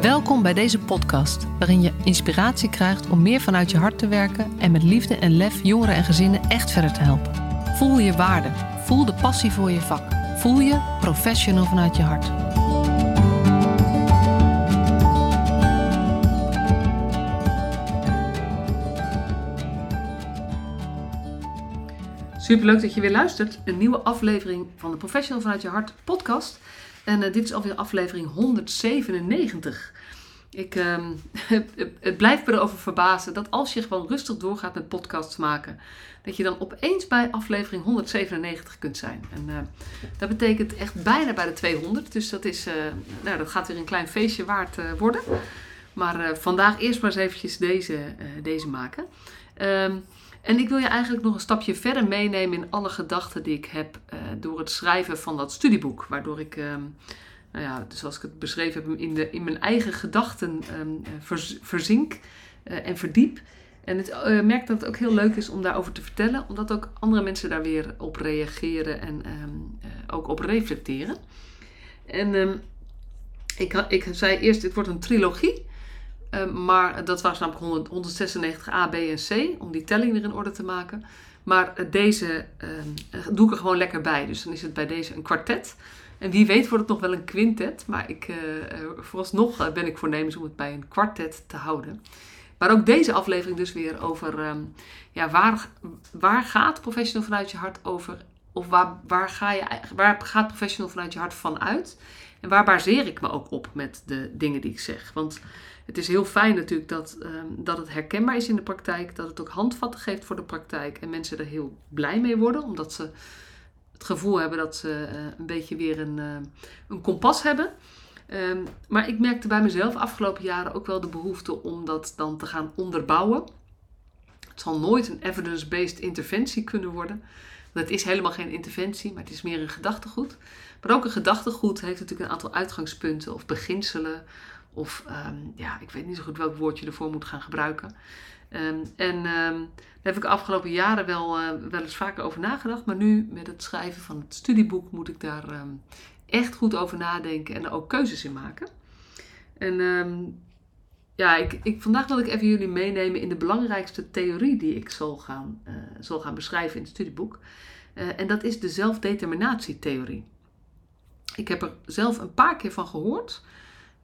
Welkom bij deze podcast, waarin je inspiratie krijgt om meer vanuit je hart te werken en met liefde en lef jongeren en gezinnen echt verder te helpen. Voel je waarde, voel de passie voor je vak, voel je professional vanuit je hart. Superleuk dat je weer luistert. Een nieuwe aflevering van de Professional vanuit je hart podcast. En uh, dit is alweer aflevering 197. Ik, um, het blijft me erover verbazen dat als je gewoon rustig doorgaat met podcasts maken, dat je dan opeens bij aflevering 197 kunt zijn. En uh, dat betekent echt bijna bij de 200. Dus dat, is, uh, nou, dat gaat weer een klein feestje waard worden. Maar vandaag eerst maar eens eventjes deze, deze maken. Um, en ik wil je eigenlijk nog een stapje verder meenemen in alle gedachten die ik heb uh, door het schrijven van dat studieboek. Waardoor ik, um, nou ja, zoals ik het beschreven heb, in, de, in mijn eigen gedachten um, verzink uh, en verdiep. En ik merk dat het ook heel leuk is om daarover te vertellen, omdat ook andere mensen daar weer op reageren en um, ook op reflecteren. En ik, ik zei eerst, het wordt een trilogie. Ehm, maar dat was namelijk 100, 196 A, B en C, om die telling weer in orde te maken. Maar eh, deze uh, doe ik er gewoon lekker bij. Dus dan is het bij deze een kwartet. En wie weet wordt het nog wel een quintet. Maar ik, uh, vooralsnog ben ik voornemens om het bij een kwartet te houden. Maar ook deze aflevering dus weer over um, ja, waar, waar gaat professional vanuit je hart over? Of waar, waar, ga je, waar gaat professional vanuit je hart vanuit? En waar baseer ik me ook op met de dingen die ik zeg? Want het is heel fijn natuurlijk dat, um, dat het herkenbaar is in de praktijk, dat het ook handvatten geeft voor de praktijk en mensen er heel blij mee worden, omdat ze het gevoel hebben dat ze uh, een beetje weer een, uh, een kompas hebben. Um, maar ik merkte bij mezelf afgelopen jaren ook wel de behoefte om dat dan te gaan onderbouwen. Het zal nooit een evidence-based interventie kunnen worden. Het is helemaal geen interventie, maar het is meer een gedachtegoed. Maar ook een gedachtegoed heeft natuurlijk een aantal uitgangspunten of beginselen of um, ja, ik weet niet zo goed welk woord je ervoor moet gaan gebruiken. Um, en um, daar heb ik de afgelopen jaren wel, uh, wel eens vaker over nagedacht. Maar nu met het schrijven van het studieboek moet ik daar echt goed over nadenken en er ook keuzes in maken. En ja, ik, ik, vandaag wil ik even jullie meenemen in de belangrijkste theorie die ik zal gaan, uh, zal gaan beschrijven in het studieboek. Uh, en dat is de zelfdeterminatietheorie. Ik heb er zelf een paar keer van gehoord.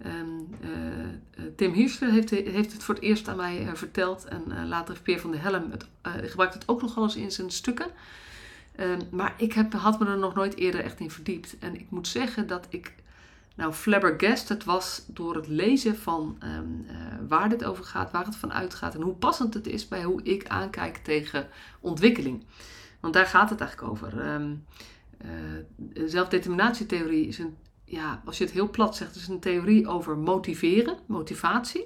Um, uh, Tim Hirscher heeft, heeft, het voor het eerst aan mij uh, verteld. En uh, later heeft Peer van der Helm het, gebruikt het ook nog eens in zijn stukken. Um, maar ik heb, had me er nog nooit eerder echt in verdiept. En ik moet zeggen dat ik nou flabbergasted was door het lezen van um, waar dit over gaat, waar het van uitgaat en hoe passend het is bij hoe ik aankijk tegen ontwikkeling. Want daar gaat het eigenlijk over. Zelfdeterminatietheorie is een ja, als je het heel plat zegt, is een theorie over motiveren, motivatie.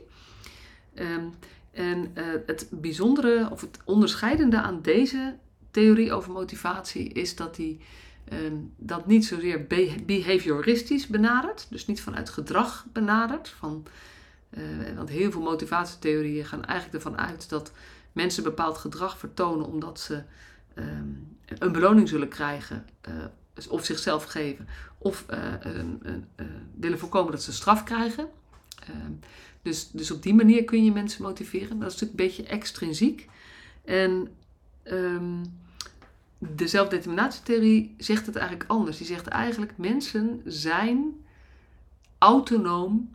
Um, en uh, het bijzondere of het onderscheidende aan deze theorie over motivatie is dat die um, dat niet zozeer behavioristisch benadert, dus niet vanuit gedrag benadert. Van, uh, want heel veel motivatietheorieën gaan eigenlijk ervan uit dat mensen bepaald gedrag vertonen omdat ze um, een beloning zullen krijgen uh, of zichzelf geven, of uh, uh, willen voorkomen dat ze straf krijgen. Ehm, dus, dus op die manier kun je mensen motiveren. Dat is natuurlijk een beetje extrinsiek. En um, de zelfdeterminatietheorie zegt het eigenlijk anders. Die zegt eigenlijk mensen zijn autonoom,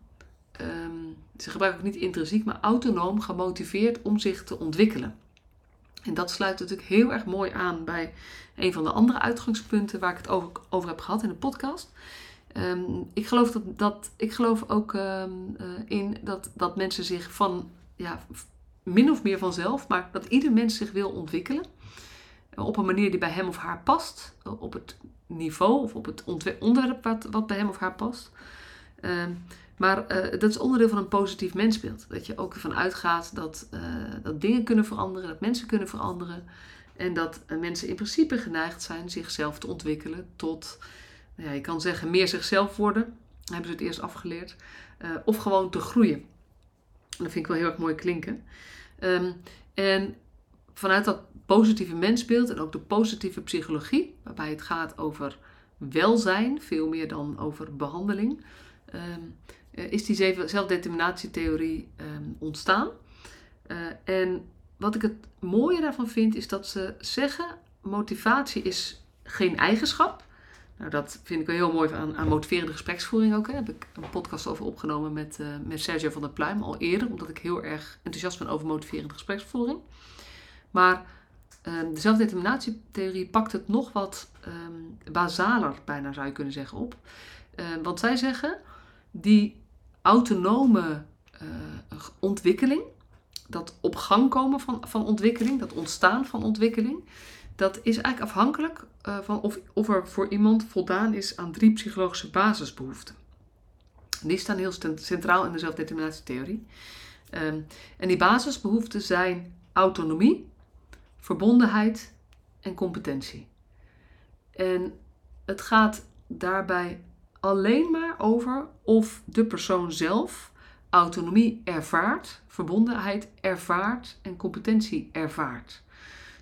um, ze gebruiken ook niet intrinsiek, maar autonoom gemotiveerd om zich te ontwikkelen. En dat sluit natuurlijk heel erg mooi aan bij een van de andere uitgangspunten waar ik het over, over heb gehad in de podcast. Um, ik, geloof dat, dat, ik geloof ook um, uh, in dat, dat mensen zich van, ja, min of meer vanzelf, maar dat ieder mens zich wil ontwikkelen. Op een manier die bij hem of haar past. Op het niveau of op het onderwerp wat, wat bij hem of haar past. Um, maar uh, dat is onderdeel van een positief mensbeeld. Dat je ook ervan uitgaat dat, uh, dat dingen kunnen veranderen, dat mensen kunnen veranderen. En dat uh, mensen in principe geneigd zijn zichzelf te ontwikkelen tot, nou ja, je kan zeggen, meer zichzelf worden. hebben ze het eerst afgeleerd. of gewoon te groeien. En dat vind ik wel heel erg mooi klinken. Um, en vanuit dat positieve mensbeeld en ook de positieve psychologie, waarbij het gaat over welzijn, veel meer dan over behandeling. Um, is die zelfdeterminatietheorie ehm, ontstaan. en wat ik het mooie daarvan vind, is dat ze zeggen: motivatie is geen eigenschap. Nou, dat vind ik wel heel mooi aan, aan motiverende gespreksvoering ook. Hè. Daar heb ik een podcast over opgenomen met, uh, met Sergio van der Pluim al eerder, omdat ik heel erg enthousiast ben over motiverende gespreksvoering. Maar uh, de zelfdeterminatietheorie pakt het nog wat um, basaler, bijna zou je kunnen zeggen, op. Want zij zeggen, die autonome ontwikkeling, dat op gang komen van, van ontwikkeling, dat ontstaan van ontwikkeling, dat is eigenlijk afhankelijk uh, van of, of er voor iemand voldaan is aan drie psychologische basisbehoeften. Die staan heel centraal in de zelfdeterminatietheorie. Um, en die basisbehoeften zijn autonomie, verbondenheid en competentie. En het gaat daarbij alleen maar over of de persoon zelf autonomie ervaart, verbondenheid ervaart en competentie ervaart.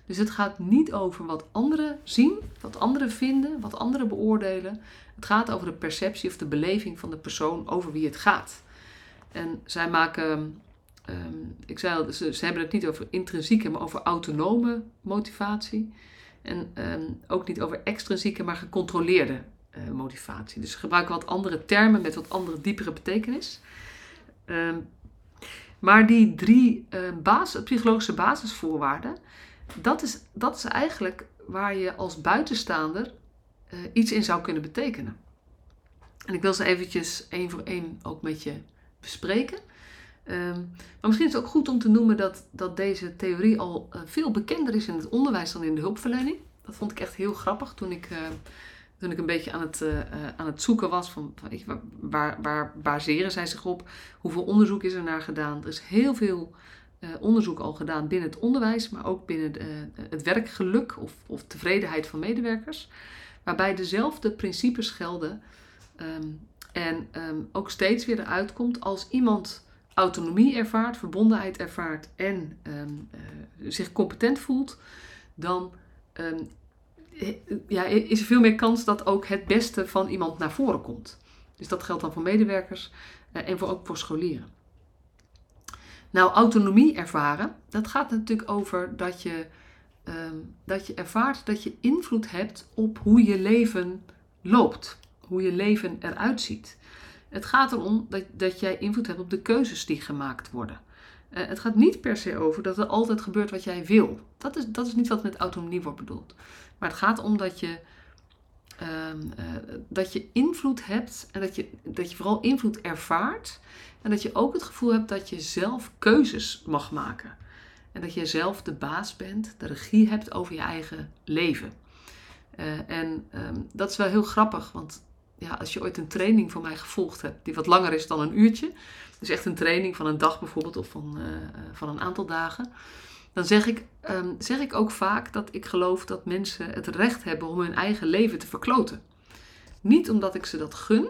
Dus het gaat niet over wat anderen zien, wat anderen vinden, wat anderen beoordelen. Het gaat over de perceptie of de beleving van de persoon over wie het gaat. En zij maken, um, ik zei al, ze, hebben het niet over intrinsieke, maar over autonome motivatie. En um, ook niet over extrinsieke, maar gecontroleerde uh, motivatie. Dus ze gebruiken wat andere termen met wat andere diepere betekenis. Um, maar die drie uh, basis, psychologische basisvoorwaarden, dat is, dat is eigenlijk waar je als buitenstaander uh, iets in zou kunnen betekenen. En ik wil ze eventjes één voor één ook met je bespreken. Um, maar misschien is het ook goed om te noemen dat, dat deze theorie al uh, veel bekender is in het onderwijs dan in de hulpverlening. Dat vond ik echt heel grappig toen ik, toen ik een beetje aan het, aan het zoeken was van, van waar, waar, waar baseren zij zich op? Hoeveel onderzoek is er naar gedaan? Er is heel veel uh, onderzoek al gedaan binnen het onderwijs, maar ook binnen het werkgeluk of, of, tevredenheid van medewerkers. Waarbij dezelfde principes gelden um, en um, ook steeds weer eruit komt als iemand autonomie ervaart, verbondenheid ervaart en um, uh, zich competent voelt, dan ja, is er veel meer kans dat ook het beste van iemand naar voren komt. Dus dat geldt dan voor medewerkers en voor, ook voor scholieren. Nou, autonomie ervaren, dat gaat natuurlijk over dat je, um, dat je ervaart dat je invloed hebt op hoe je leven loopt, hoe je leven eruit ziet. Het gaat erom dat, dat jij invloed hebt op de keuzes die gemaakt worden. Uh, het gaat niet per se over dat er altijd gebeurt wat jij wil. Dat is, dat is niet wat met autonomie wordt bedoeld. Maar het gaat om dat je, um, uh, dat je invloed hebt en dat je, dat je vooral invloed ervaart en dat je ook het gevoel hebt dat je zelf keuzes mag maken. En dat je zelf de baas bent, de regie hebt over je eigen leven. Uh, en um, dat is wel heel grappig, want ja, als je ooit een training van mij gevolgd hebt, die wat langer is dan een uurtje, dus echt een training van een dag bijvoorbeeld of van, uh, van een aantal dagen, dan zeg ik, um, zeg ik ook vaak dat ik geloof dat mensen het recht hebben om hun eigen leven te verkloten. Niet omdat ik ze dat gun,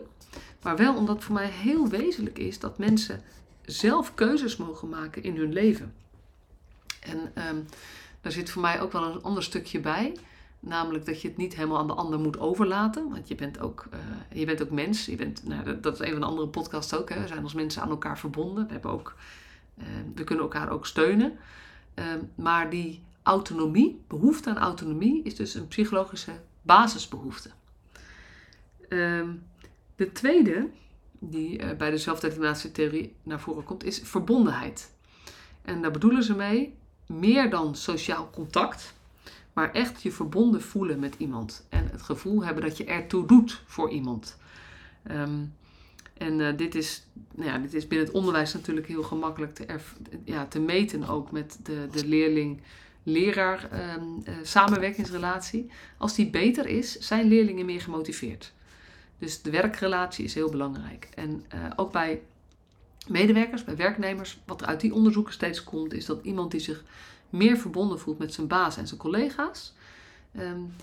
maar wel omdat het voor mij heel wezenlijk is dat mensen zelf keuzes mogen maken in hun leven. En um, daar zit voor mij ook wel een ander stukje bij. Namelijk dat je het niet helemaal aan de ander moet overlaten. Want je bent ook, uh, je bent ook mens. Je bent, nou, dat is een van de andere podcasts ook. Hè. We zijn als mensen aan elkaar verbonden. We, hebben ook, uh, we kunnen elkaar ook steunen. Uh, maar die autonomie, behoefte aan autonomie, is dus een psychologische basisbehoefte. Um, de tweede, die uh, bij de zelfdeterminatietheorie naar voren komt, is verbondenheid. En daar bedoelen ze mee meer dan sociaal contact, maar echt je verbonden voelen met iemand. En het gevoel hebben dat je ertoe doet voor iemand. Um, en uh, dit, is, nou ja, dit is binnen het onderwijs natuurlijk heel gemakkelijk te, ja, te meten ook met de, de leerling-leraar um, uh, samenwerkingsrelatie. Als die beter is, zijn leerlingen meer gemotiveerd. Dus de werkrelatie is heel belangrijk. En uh, ook bij medewerkers, bij werknemers, wat er uit die onderzoeken steeds komt, is dat iemand die zich meer verbonden voelt met zijn baas en zijn collega's, um,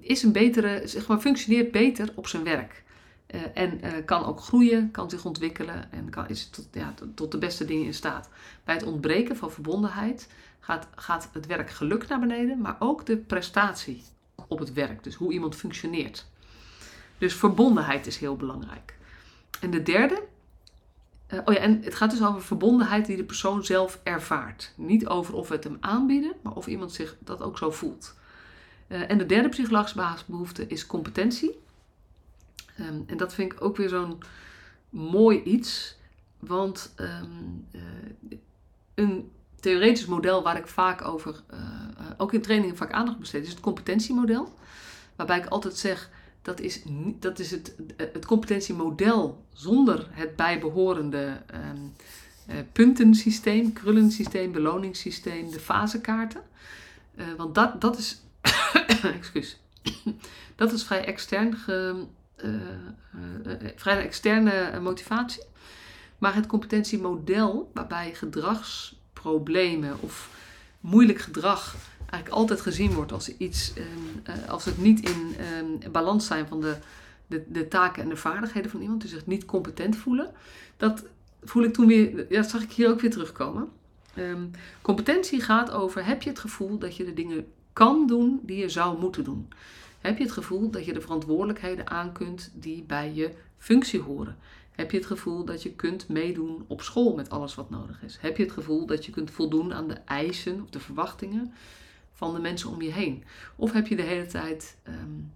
is een betere, zeg maar, functioneert beter op zijn werk. Uh, en uh, kan ook groeien, kan zich ontwikkelen en kan, is tot, ja, tot de beste dingen in staat. Bij het ontbreken van verbondenheid gaat, gaat het werkgeluk naar beneden, maar ook de prestatie op het werk. Dus hoe iemand functioneert. Dus verbondenheid is heel belangrijk. En de derde Uh, oh ja, en het gaat dus over verbondenheid die de persoon zelf ervaart. Niet over of we het hem aanbieden, maar of iemand zich dat ook zo voelt. Uh, en de derde psychologische basisbehoefte is competentie. Um, en dat vind ik ook weer zo'n mooi iets. Want um, uh, een theoretisch model waar ik vaak over, ook in trainingen vaak aandacht besteed, is het competentiemodel. Waarbij ik altijd zeg, dat is, dat is het, het competentiemodel zonder het bijbehorende um, uh, puntensysteem, krullensysteem, beloningssysteem, de fasekaarten. Uh, want dat, dat is, excuus, dat is vrij extern, ge, uh, vrij externe motivatie. Maar het competentiemodel, waarbij gedragsproblemen of moeilijk gedrag eigenlijk altijd gezien wordt als iets, um, als het niet in um, balans zijn van de, de, de, taken en de vaardigheden van iemand, dus zich niet competent voelen. Dat voel ik toen weer, ja, dat zag ik hier ook weer terugkomen. Um, competentie gaat over, heb je het gevoel dat je de dingen kan doen die je zou moeten doen? Heb je het gevoel dat je de verantwoordelijkheden aan kunt die bij je functie horen? Heb je het gevoel dat je kunt meedoen op school met alles wat nodig is? Heb je het gevoel dat je kunt voldoen aan de eisen of de verwachtingen van de mensen om je heen? Of heb je de hele tijd, um,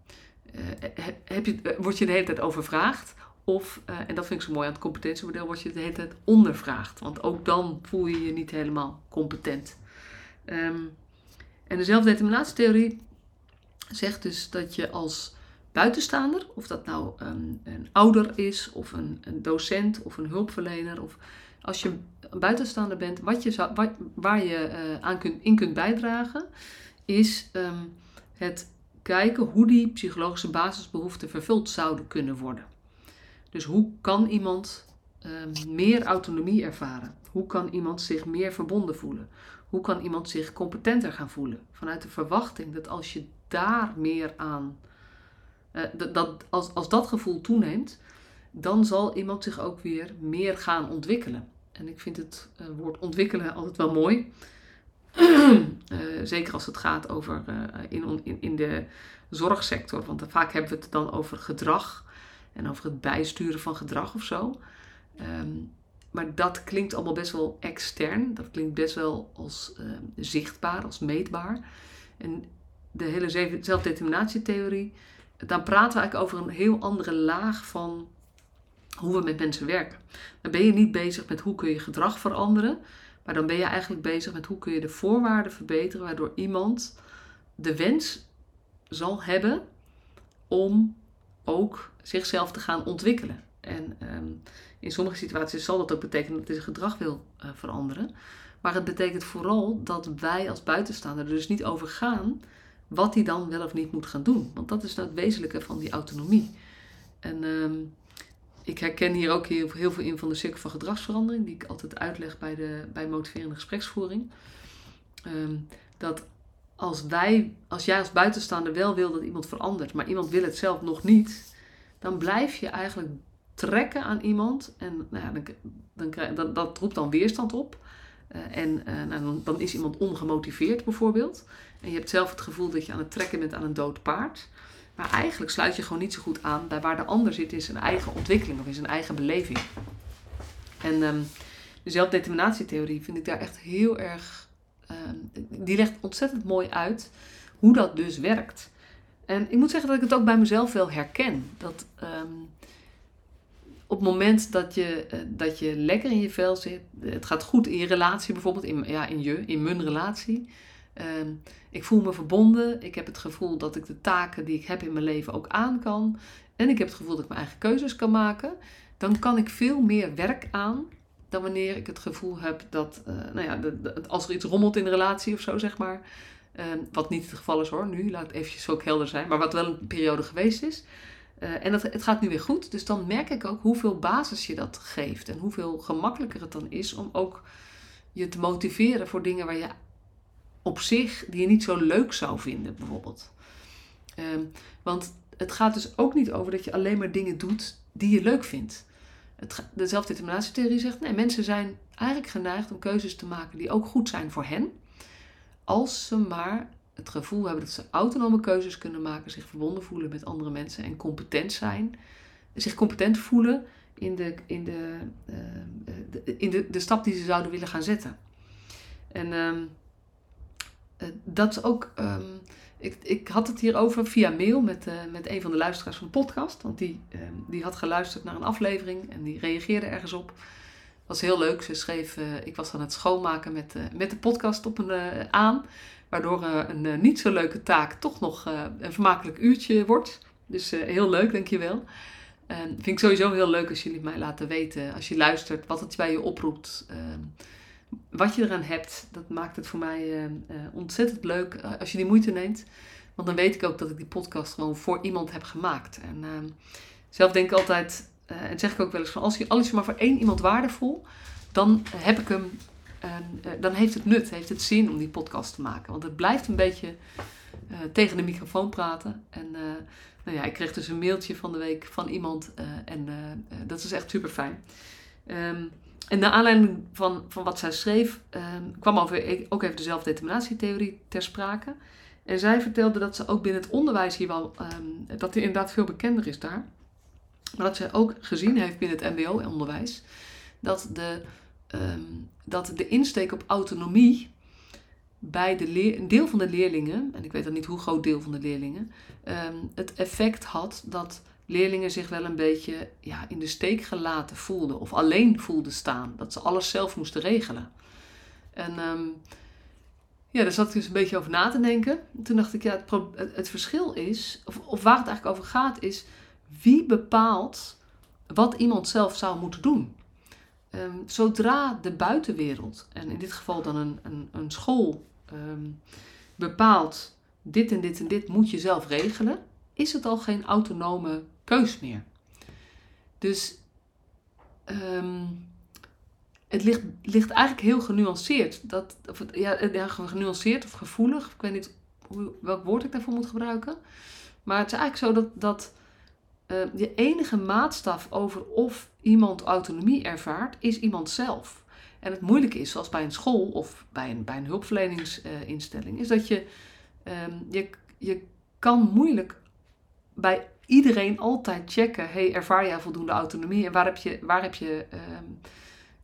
heb je, uh, word je de hele tijd overvraagd? Of, uh, en dat vind ik zo mooi aan het competentiemodel, word je de hele tijd ondervraagd. Want ook dan voel je je niet helemaal competent. Um, en de zelfdeterminatietheorie zegt dus dat je als buitenstaander, of dat nou um, een ouder is, of een, een docent, of een hulpverlener, of als je een buitenstaander bent, wat je zou, wat, waar je uh, aan kunt, in kunt bijdragen, is um, het kijken hoe die psychologische basisbehoeften vervuld zouden kunnen worden. Dus hoe kan iemand um, meer autonomie ervaren? Hoe kan iemand zich meer verbonden voelen? Hoe kan iemand zich competenter gaan voelen? Vanuit de verwachting dat als je daar meer aan, uh, dat, als, als dat gevoel toeneemt, dan zal iemand zich ook weer meer gaan ontwikkelen. En ik vind het uh, woord ontwikkelen altijd wel mooi. uh, zeker als het gaat over in, in, in de zorgsector. Want vaak hebben we het dan over gedrag en over het bijsturen van gedrag of zo. Um, maar dat klinkt allemaal best wel extern. Dat klinkt best wel als zichtbaar, als meetbaar. En de hele zelfdeterminatietheorie, dan praten we eigenlijk over een heel andere laag van hoe we met mensen werken. Dan ben je niet bezig met hoe kun je gedrag veranderen, maar dan ben je eigenlijk bezig met hoe kun je de voorwaarden verbeteren waardoor iemand de wens zal hebben om ook zichzelf te gaan ontwikkelen. En um, in sommige situaties zal dat ook betekenen dat hij zijn gedrag wil uh, veranderen. Maar het betekent vooral dat wij als buitenstaander er dus niet over gaan wat hij dan wel of niet moet gaan doen. Want dat is nou het wezenlijke van die autonomie. En um, ik herken hier ook heel, veel in van de cirkel van gedragsverandering, die ik altijd uitleg bij, de, bij motiverende gespreksvoering. Um, dat als wij, als jij als buitenstaander wel wil dat iemand verandert, maar iemand wil het zelf nog niet, dan blijf je eigenlijk trekken aan iemand en nou dan, dan dat, dat roept dan weerstand op. Uh, en uh, nou, dan, is iemand ongemotiveerd bijvoorbeeld. En je hebt zelf het gevoel dat je aan het trekken bent aan een dood paard. Maar eigenlijk sluit je gewoon niet zo goed aan bij waar de ander zit in zijn eigen ontwikkeling of in zijn eigen beleving. En um, de zelfdeterminatietheorie vind ik daar echt heel erg. Um, die legt ontzettend mooi uit hoe dat dus werkt. En ik moet zeggen dat ik het ook bij mezelf wel herken. Dat um, op het moment dat je, uh, dat je lekker in je vel zit, het gaat goed in je relatie bijvoorbeeld, in, ja, in je, in mijn relatie. Um, ik voel me verbonden. Ik heb het gevoel dat ik de taken die ik heb in mijn leven ook aan kan. En ik heb het gevoel dat ik mijn eigen keuzes kan maken. Dan kan ik veel meer werk aan dan wanneer ik het gevoel heb dat, uh, nou ja, als er iets rommelt in de relatie of zo, zeg maar. Um, wat niet het geval is hoor, nu, laat het eventjes ook helder zijn. Maar wat wel een periode geweest is. Uh, en dat, het gaat nu weer goed. Dus dan merk ik ook hoeveel basis je dat geeft. En hoeveel gemakkelijker het dan is om ook je te motiveren voor dingen waar je op zich die je niet zo leuk zou vinden, bijvoorbeeld. Um, want het gaat dus ook niet over dat je alleen maar dingen doet die je leuk vindt. Het, de zelfdeterminatietheorie zegt, nee, mensen zijn eigenlijk geneigd om keuzes te maken die ook goed zijn voor hen. Als ze maar het gevoel hebben dat ze autonome keuzes kunnen maken, zich verbonden voelen met andere mensen en competent zijn. Zich competent voelen in, de, in, de, in de, de stap die ze zouden willen gaan zetten. En ehm, dat is ook. Ehm, ik, ik had het hierover via mail met, met een van de luisteraars van de podcast. Want die, ehm, die had geluisterd naar een aflevering en die reageerde ergens op was heel leuk. Ze schreef, uh, ik was aan het schoonmaken met, uh, met de podcast op een, uh, aan. Waardoor een niet zo leuke taak toch nog een vermakelijk uurtje wordt. Dus heel leuk, dankjewel. En vind ik sowieso heel leuk als jullie mij laten weten, als je luistert, wat het bij je oproept. Ehm, wat je eraan hebt, dat maakt het voor mij ontzettend leuk als je die moeite neemt. Want dan weet ik ook dat ik die podcast gewoon voor iemand heb gemaakt. En ehm, zelf denk ik altijd, en zeg ik ook wel eens van als je alles maar voor één iemand waardevol, dan heb ik hem, uh, dan heeft het nut, heeft het zin om die podcast te maken. Want het blijft een beetje uh, tegen de microfoon praten. En nou ja, ik kreeg dus een mailtje van de week van iemand en dat is echt super fijn. Um, en naar aanleiding van, van wat zij schreef, um, kwam over, ook even de zelfdeterminatietheorie ter sprake. En zij vertelde dat ze ook binnen het onderwijs hier wel, um, dat hij inderdaad veel bekender is daar. Dat ze ook gezien heeft binnen het MBO-onderwijs dat de, um, dat de insteek op autonomie bij de leer, een deel van de leerlingen, en ik weet dan niet hoe groot deel van de leerlingen, um, het effect had dat leerlingen zich wel een beetje ja, in de steek gelaten voelden of alleen voelden staan. Dat ze alles zelf moesten regelen. En um, ja, daar zat ik dus een beetje over na te denken. Toen dacht ik, ja, het, het verschil is, of, of waar het eigenlijk over gaat, is wie bepaalt wat iemand zelf zou moeten doen? Um, zodra de buitenwereld, en in dit geval dan een, een, een school, um, bepaalt dit en dit en dit moet je zelf regelen, is het al geen autonome keus meer. Dus um, het ligt, ligt eigenlijk heel genuanceerd. Dat, of ja, genuanceerd of gevoelig, ik weet niet hoe, welk woord ik daarvoor moet gebruiken. Maar het is eigenlijk zo dat, dat uh, de enige maatstaf over of iemand autonomie ervaart, is iemand zelf. En het moeilijke is, zoals bij een school of bij een, bij een hulpverleningsinstelling, is dat je, um, je, je kan moeilijk bij iedereen altijd checken, hey, ervaar jij voldoende autonomie en waar heb je, waar heb je, um,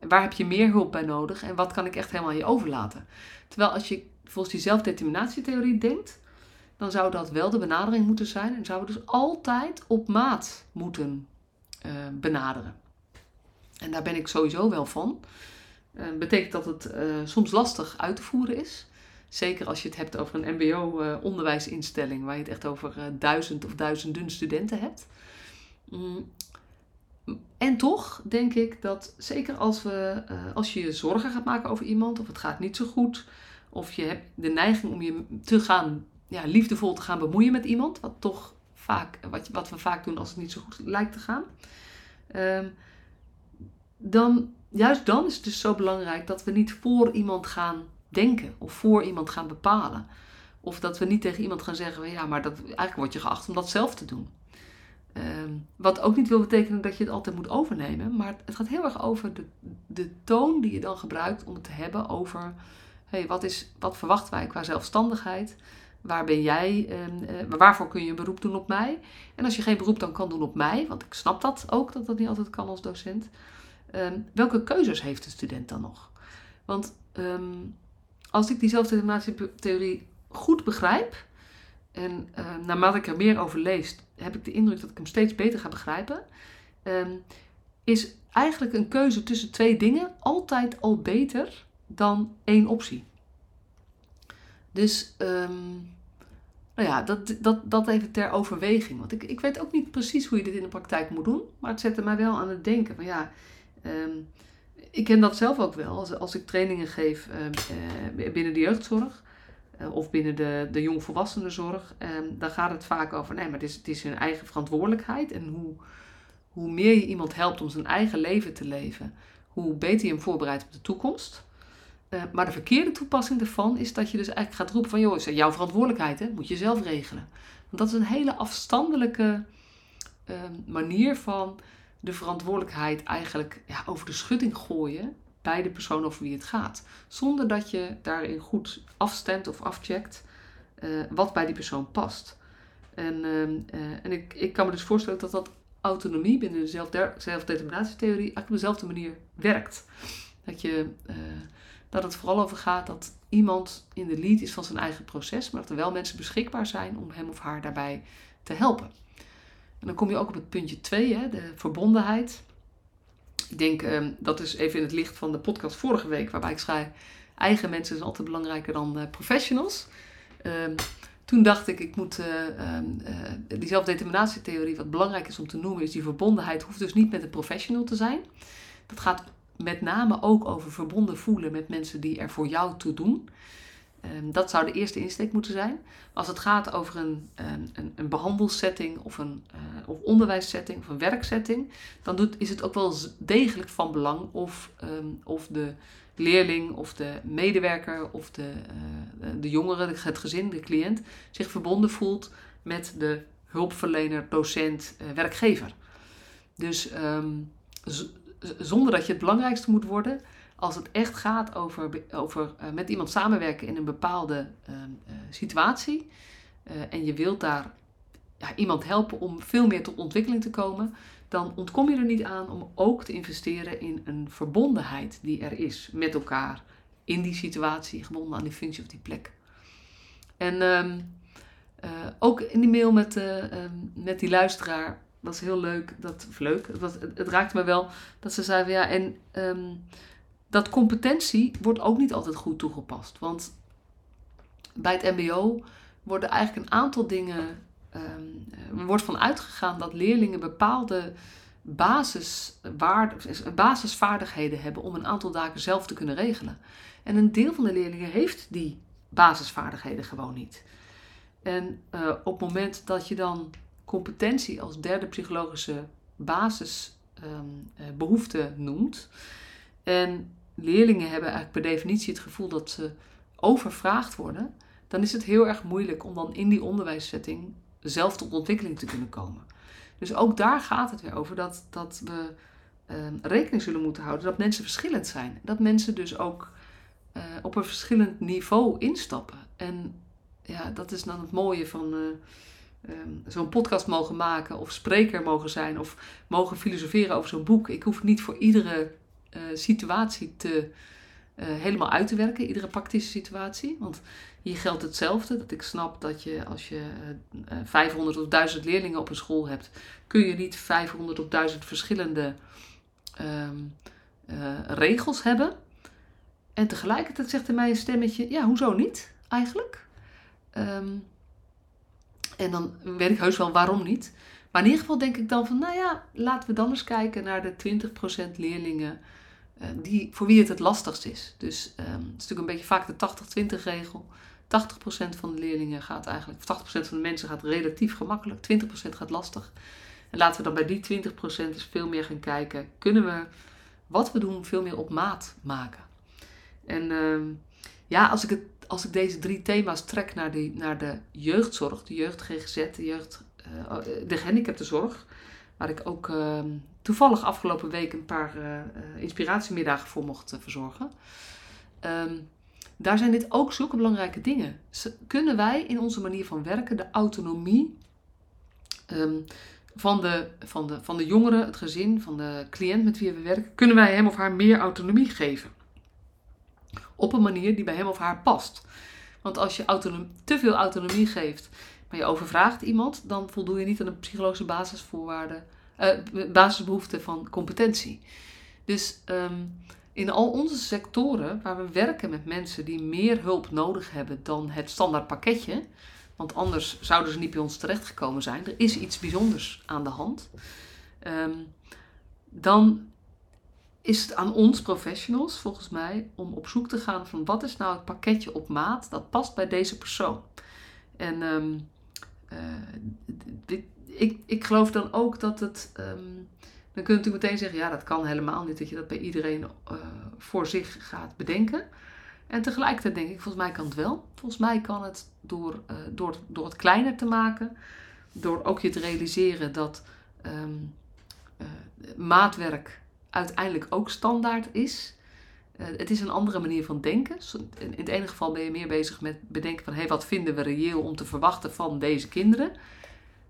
waar heb je meer hulp bij nodig en wat kan ik echt helemaal je overlaten. Terwijl als je volgens die zelfdeterminatietheorie denkt, dan zou dat wel de benadering moeten zijn en zouden we dus altijd op maat moeten uh, benaderen. En daar ben ik sowieso wel van. Uh, betekent dat het uh, soms lastig uit te voeren is. Zeker als je het hebt over een MBO-onderwijsinstelling, waar je het echt over duizend of duizenden studenten hebt. Mm. En toch denk ik dat zeker als, we, als je je zorgen gaat maken over iemand, of het gaat niet zo goed, of je hebt de neiging om je te gaan ja, liefdevol te gaan bemoeien met iemand. Wat toch vaak, wat, wat we vaak doen als het niet zo goed lijkt te gaan. Um, dan, juist dan is het dus zo belangrijk dat we niet voor iemand gaan denken of voor iemand gaan bepalen. Of dat we niet tegen iemand gaan zeggen, ja, maar dat, eigenlijk word je geacht om dat zelf te doen. Um, wat ook niet wil betekenen dat je het altijd moet overnemen, maar het gaat heel erg over de, de toon die je dan gebruikt om het te hebben over, hey, wat, is, wat verwachten wij qua zelfstandigheid? Waar ben jij? Uh, waarvoor kun je een beroep doen op mij? En als je geen beroep dan kan doen op mij, want ik snap dat ook, dat dat niet altijd kan als docent. Uh, welke keuzes heeft de student dan nog? Want um, als ik die zelfdeterminatietheorie goed begrijp, en naarmate ik er meer over lees, heb ik de indruk dat ik hem steeds beter ga begrijpen, is eigenlijk een keuze tussen twee dingen altijd al beter dan één optie. Dus um, nou ja, dat, dat, dat even ter overweging. Want ik, ik weet ook niet precies hoe je dit in de praktijk moet doen. Maar het zette mij wel aan het denken. Van ja, um, ik ken dat zelf ook wel. Als, als ik trainingen geef um, uh, binnen de jeugdzorg. Uh, of binnen de, de jongvolwassenenzorg. Dan gaat het vaak over, nee, maar het is, het is hun eigen verantwoordelijkheid. En hoe, hoe meer je iemand helpt om zijn eigen leven te leven. Hoe beter je hem voorbereidt op de toekomst. Uh, maar de verkeerde toepassing daarvan is dat je dus eigenlijk gaat roepen van... joh, is jouw verantwoordelijkheid, hè? moet je zelf regelen. Want dat is een hele afstandelijke uh, manier van de verantwoordelijkheid eigenlijk ja, over de schutting gooien... bij de persoon over wie het gaat. Zonder dat je daarin goed afstemt of afcheckt uh, wat bij die persoon past. En, en ik, ik kan me dus voorstellen dat dat autonomie binnen de zelfde- zelfdeterminatietheorie eigenlijk op dezelfde manier werkt. Dat, je, eh, dat het vooral over gaat dat iemand in de lead is van zijn eigen proces, maar dat er wel mensen beschikbaar zijn om hem of haar daarbij te helpen. En dan kom je ook op het puntje 2, de verbondenheid. Ik denk, ehm, dat is even in het licht van de podcast vorige week, waarbij ik schrijf, eigen mensen zijn altijd belangrijker dan eh, professionals. Ehm, toen dacht ik, ik moet uh, uh, die zelfdeterminatietheorie, wat belangrijk is om te noemen, is die verbondenheid hoeft dus niet met een professional te zijn. Dat gaat met name ook over verbonden voelen met mensen die er voor jou toe doen. Um, dat zou de eerste insteek moeten zijn. Als het gaat over een, een, een behandelsetting of een uh, of onderwijssetting of een werksetting, dan doet, is het ook wel degelijk van belang of, um, of de leerling of de medewerker of de, uh, de jongere, het gezin, de cliënt, zich verbonden voelt met de hulpverlener, docent, uh, werkgever. Dus zonder dat je het belangrijkste moet worden, als het echt gaat over, over uh, met iemand samenwerken in een bepaalde uh, situatie uh, en je wilt daar ja, iemand helpen om veel meer tot ontwikkeling te komen, dan ontkom je er niet aan om ook te investeren in een verbondenheid die er is met elkaar in die situatie, gebonden aan die functie of die plek. En um, ook in die mail met, um, met die luisteraar is heel leuk. Dat, leuk, het, raakte me wel dat ze zeiden, ja, en um, dat competentie wordt ook niet altijd goed toegepast. Want bij het MBO worden eigenlijk een aantal dingen. Um, er wordt van uitgegaan dat leerlingen bepaalde basisvaardigheden hebben om een aantal dagen zelf te kunnen regelen. En een deel van de leerlingen heeft die basisvaardigheden gewoon niet. En uh, op het moment dat je dan competentie als derde psychologische basisbehoefte um, uh, noemt. En leerlingen hebben eigenlijk per definitie het gevoel dat ze overvraagd worden. Dan is het heel erg moeilijk om dan in die onderwijssetting zelf tot ontwikkeling te kunnen komen. Dus ook daar gaat het weer over dat, dat we um, rekening zullen moeten houden dat mensen verschillend zijn. Dat mensen dus ook uh, op een verschillend niveau instappen. En ja, dat is dan het mooie van, uh, um, zo'n podcast mogen maken of spreker mogen zijn of mogen filosoferen over zo'n boek. Ik hoef niet voor iedere uh, situatie te, uh, helemaal uit te werken, iedere praktische situatie. Want hier geldt hetzelfde, dat ik snap dat je als je uh, 500 of 1000 leerlingen op een school hebt, kun je niet 500 of 1000 verschillende um, regels hebben. En tegelijkertijd zegt er mij een stemmetje, ja, hoezo niet eigenlijk? Um, en dan weet ik heus wel waarom niet. Maar in ieder geval denk ik dan van, nou ja, laten we dan eens kijken naar de 20% leerlingen uh, die, voor wie het het lastigst is. Dus um, het is natuurlijk een beetje vaak de 80-20 regel. 80% van de leerlingen gaat eigenlijk, of 80% van de mensen gaat relatief gemakkelijk, 20% gaat lastig. En laten we dan bij die 20% eens veel meer gaan kijken, kunnen we wat we doen veel meer op maat maken. En um, ja, als ik het als ik deze drie thema's trek naar, die, naar de jeugdzorg, de jeugd GGZ, de jeugd, uh, de gehandicaptenzorg, waar ik ook uh, toevallig afgelopen week een paar uh, inspiratiemiddagen voor mocht verzorgen. Um, daar zijn dit ook zulke belangrijke dingen. Kunnen wij in onze manier van werken de autonomie um, van, de, van, de, van de jongeren, het gezin, van de cliënt met wie we werken, kunnen wij hem of haar meer autonomie geven? Op een manier die bij hem of haar past. Want als je te veel autonomie geeft, maar je overvraagt iemand, dan voldoe je niet aan de psychologische basisvoorwaarden, uh, basisbehoefte van competentie. Dus um, in al onze sectoren waar we werken met mensen die meer hulp nodig hebben dan het standaard pakketje, want anders zouden ze niet bij ons terechtgekomen zijn, er is iets bijzonders aan de hand, um, dan is het aan ons professionals, volgens mij, om op zoek te gaan van wat is nou het pakketje op maat dat past bij deze persoon. En um, uh, dit, ik, ik geloof dan ook dat het. Um, dan kun je natuurlijk meteen zeggen, ja, dat kan helemaal niet, dat je dat bij iedereen uh, voor zich gaat bedenken. En tegelijkertijd denk ik, volgens mij kan het wel. Volgens mij kan het door, uh, door, door het kleiner te maken, door ook je te realiseren dat um, maatwerk uiteindelijk ook standaard is. Uh, het is een andere manier van denken. In het ene geval ben je meer bezig met bedenken van hey, wat vinden we reëel om te verwachten van deze kinderen.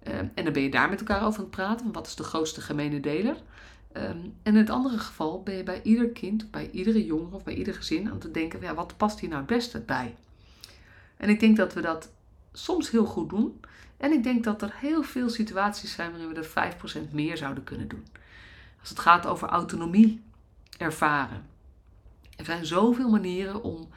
Ehm, en dan ben je daar met elkaar over aan het praten. Wat is de grootste gemene deler? Ehm, en in het andere geval ben je bij ieder kind, bij iedere jongere of bij ieder gezin aan het denken: ja, wat past hier nou het beste bij? En ik denk dat we dat soms heel goed doen. En ik denk dat er heel veel situaties zijn waarin we er 5% meer zouden kunnen doen. Als het gaat over autonomie ervaren. Er zijn zoveel manieren om,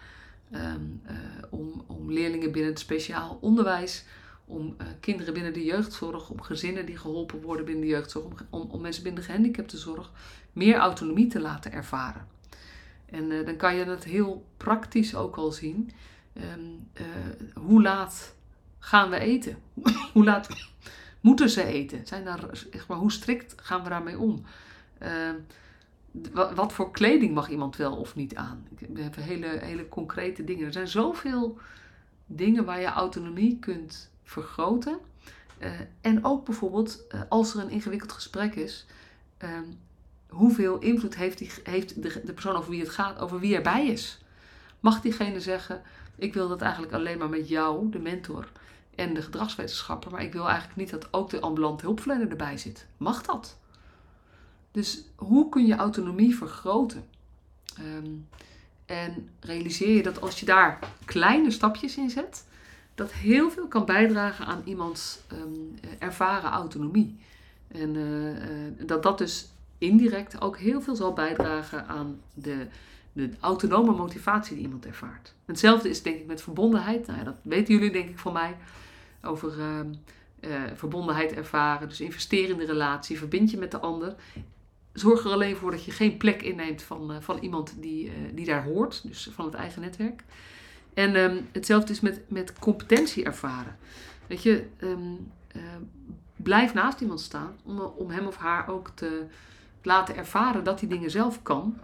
ehm, eh, om, om leerlingen binnen het speciaal onderwijs, om uh, kinderen binnen de jeugdzorg, om gezinnen die geholpen worden binnen de jeugdzorg, om, om, mensen binnen de gehandicaptenzorg meer autonomie te laten ervaren. En uh, dan kan je het heel praktisch ook al zien. Um, hoe laat gaan we eten? hoe laat moeten ze eten? Zijn daar, hoe strikt gaan we daarmee om? Uh, wat voor kleding mag iemand wel of niet aan? We hebben hele, hele concrete dingen. Er zijn zoveel dingen waar je autonomie kunt vergroten. Uh, en ook bijvoorbeeld uh, als er een ingewikkeld gesprek is, uh, hoeveel invloed heeft, die, heeft de, de, persoon over wie het gaat, over wie erbij is? Mag diegene zeggen: Ik wil dat eigenlijk alleen maar met jou, de mentor, en de gedragswetenschapper, maar ik wil eigenlijk niet dat ook de ambulante hulpverlener erbij zit? Mag dat? Dus hoe kun je autonomie vergroten? Um, en realiseer je dat als je daar kleine stapjes in zet, dat heel veel kan bijdragen aan iemands um, ervaren autonomie. En uh, uh, dat dat dus indirect ook heel veel zal bijdragen aan de, de autonome motivatie die iemand ervaart. Hetzelfde is denk ik met verbondenheid. Nou ja, dat weten jullie denk ik van mij. Over uh, verbondenheid ervaren. Dus investeren in de relatie. Verbind je met de ander zorg er alleen voor dat je geen plek inneemt van, uh, van iemand die, uh, die daar hoort, dus van het eigen netwerk. En um, hetzelfde is met, met competentie ervaren. Weet je, um, blijf naast iemand staan om, om hem of haar ook te laten ervaren dat hij dingen zelf kan.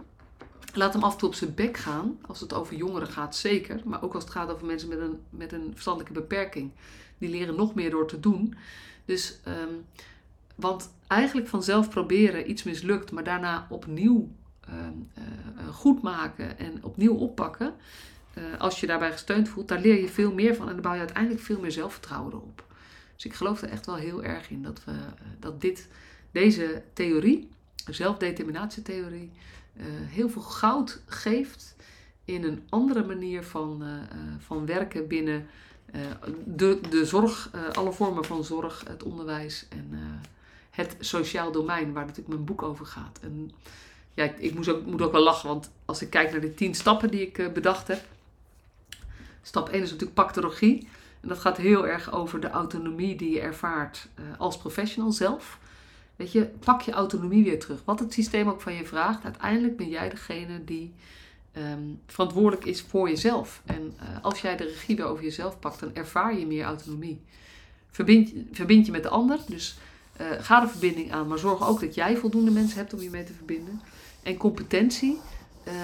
Laat hem af en toe op zijn bek gaan, als het over jongeren gaat, zeker. Maar ook als het gaat over mensen met een, met een verstandelijke beperking. Die leren nog meer door te doen. Dus um, want eigenlijk vanzelf proberen iets mislukt, maar daarna opnieuw uh, uh, goed maken en opnieuw oppakken. Uh, als je daarbij gesteund voelt, daar leer je veel meer van en dan bouw je uiteindelijk veel meer zelfvertrouwen erop. Dus ik geloof er echt wel heel erg in dat, we, dat dit, deze theorie, de zelfdeterminatietheorie, heel veel goud geeft in een andere manier van, van werken binnen de, de zorg, alle vormen van zorg, het onderwijs en het sociaal domein, waar natuurlijk mijn boek over gaat. En ja, ik, moet, ook, moet ook wel lachen, want als ik kijk naar de tien stappen die ik uh, bedacht heb. Stap 1 is natuurlijk paktologie. En dat gaat heel erg over de autonomie die je ervaart uh, als professional zelf. Weet je, pak je autonomie weer terug. Wat het systeem ook van je vraagt, uiteindelijk ben jij degene die um, verantwoordelijk is voor jezelf. En uh, als jij de regie weer over jezelf pakt, dan ervaar je meer autonomie. Verbind, verbind je met de ander. Dus uh, ga de verbinding aan, maar zorg ook dat jij voldoende mensen hebt om je mee te verbinden. En competentie.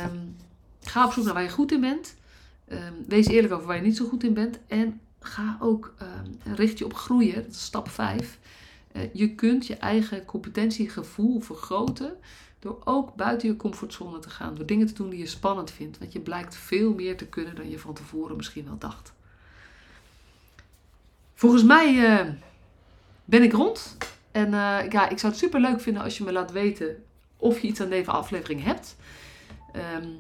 Um, ga op zoek naar waar je goed in bent. Um, wees eerlijk over waar je niet zo goed in bent. En ga ook um, richt je op groeien. Dat is stap 5. Uh, eh, je kunt je eigen competentiegevoel vergroten door ook buiten je comfortzone te gaan. Door dingen te doen die je spannend vindt. Want je blijkt veel meer te kunnen dan je van tevoren misschien wel dacht. Volgens mij uh, ben ik rond. En uh, ja, ik zou het super leuk vinden als je me laat weten of je iets aan deze aflevering hebt. Um,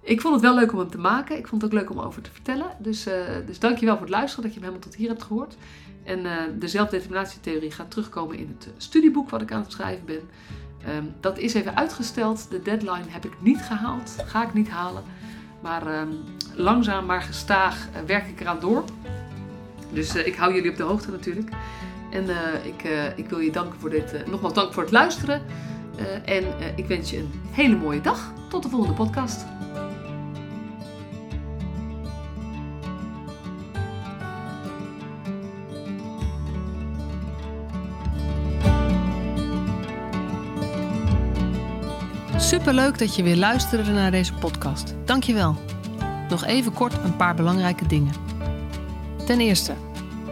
ik vond het wel leuk om hem te maken. Ik vond het ook leuk om over te vertellen. Dus, uh, dus dankjewel voor het luisteren, dat je hem helemaal tot hier hebt gehoord. En uh, de zelfdeterminatietheorie gaat terugkomen in het studieboek wat ik aan het schrijven ben. Um, dat is even uitgesteld. De deadline heb ik niet gehaald. Ga ik niet halen. Maar um, langzaam maar gestaag werk ik eraan door. Dus ik hou jullie op de hoogte natuurlijk. En uh, ik, uh, ik wil je danken voor dit, uh, nogmaals dank voor het luisteren. en ik wens je een hele mooie dag. Tot de volgende podcast. Superleuk dat je weer luisterde naar deze podcast. Dankjewel. Nog even kort een paar belangrijke dingen. Ten eerste,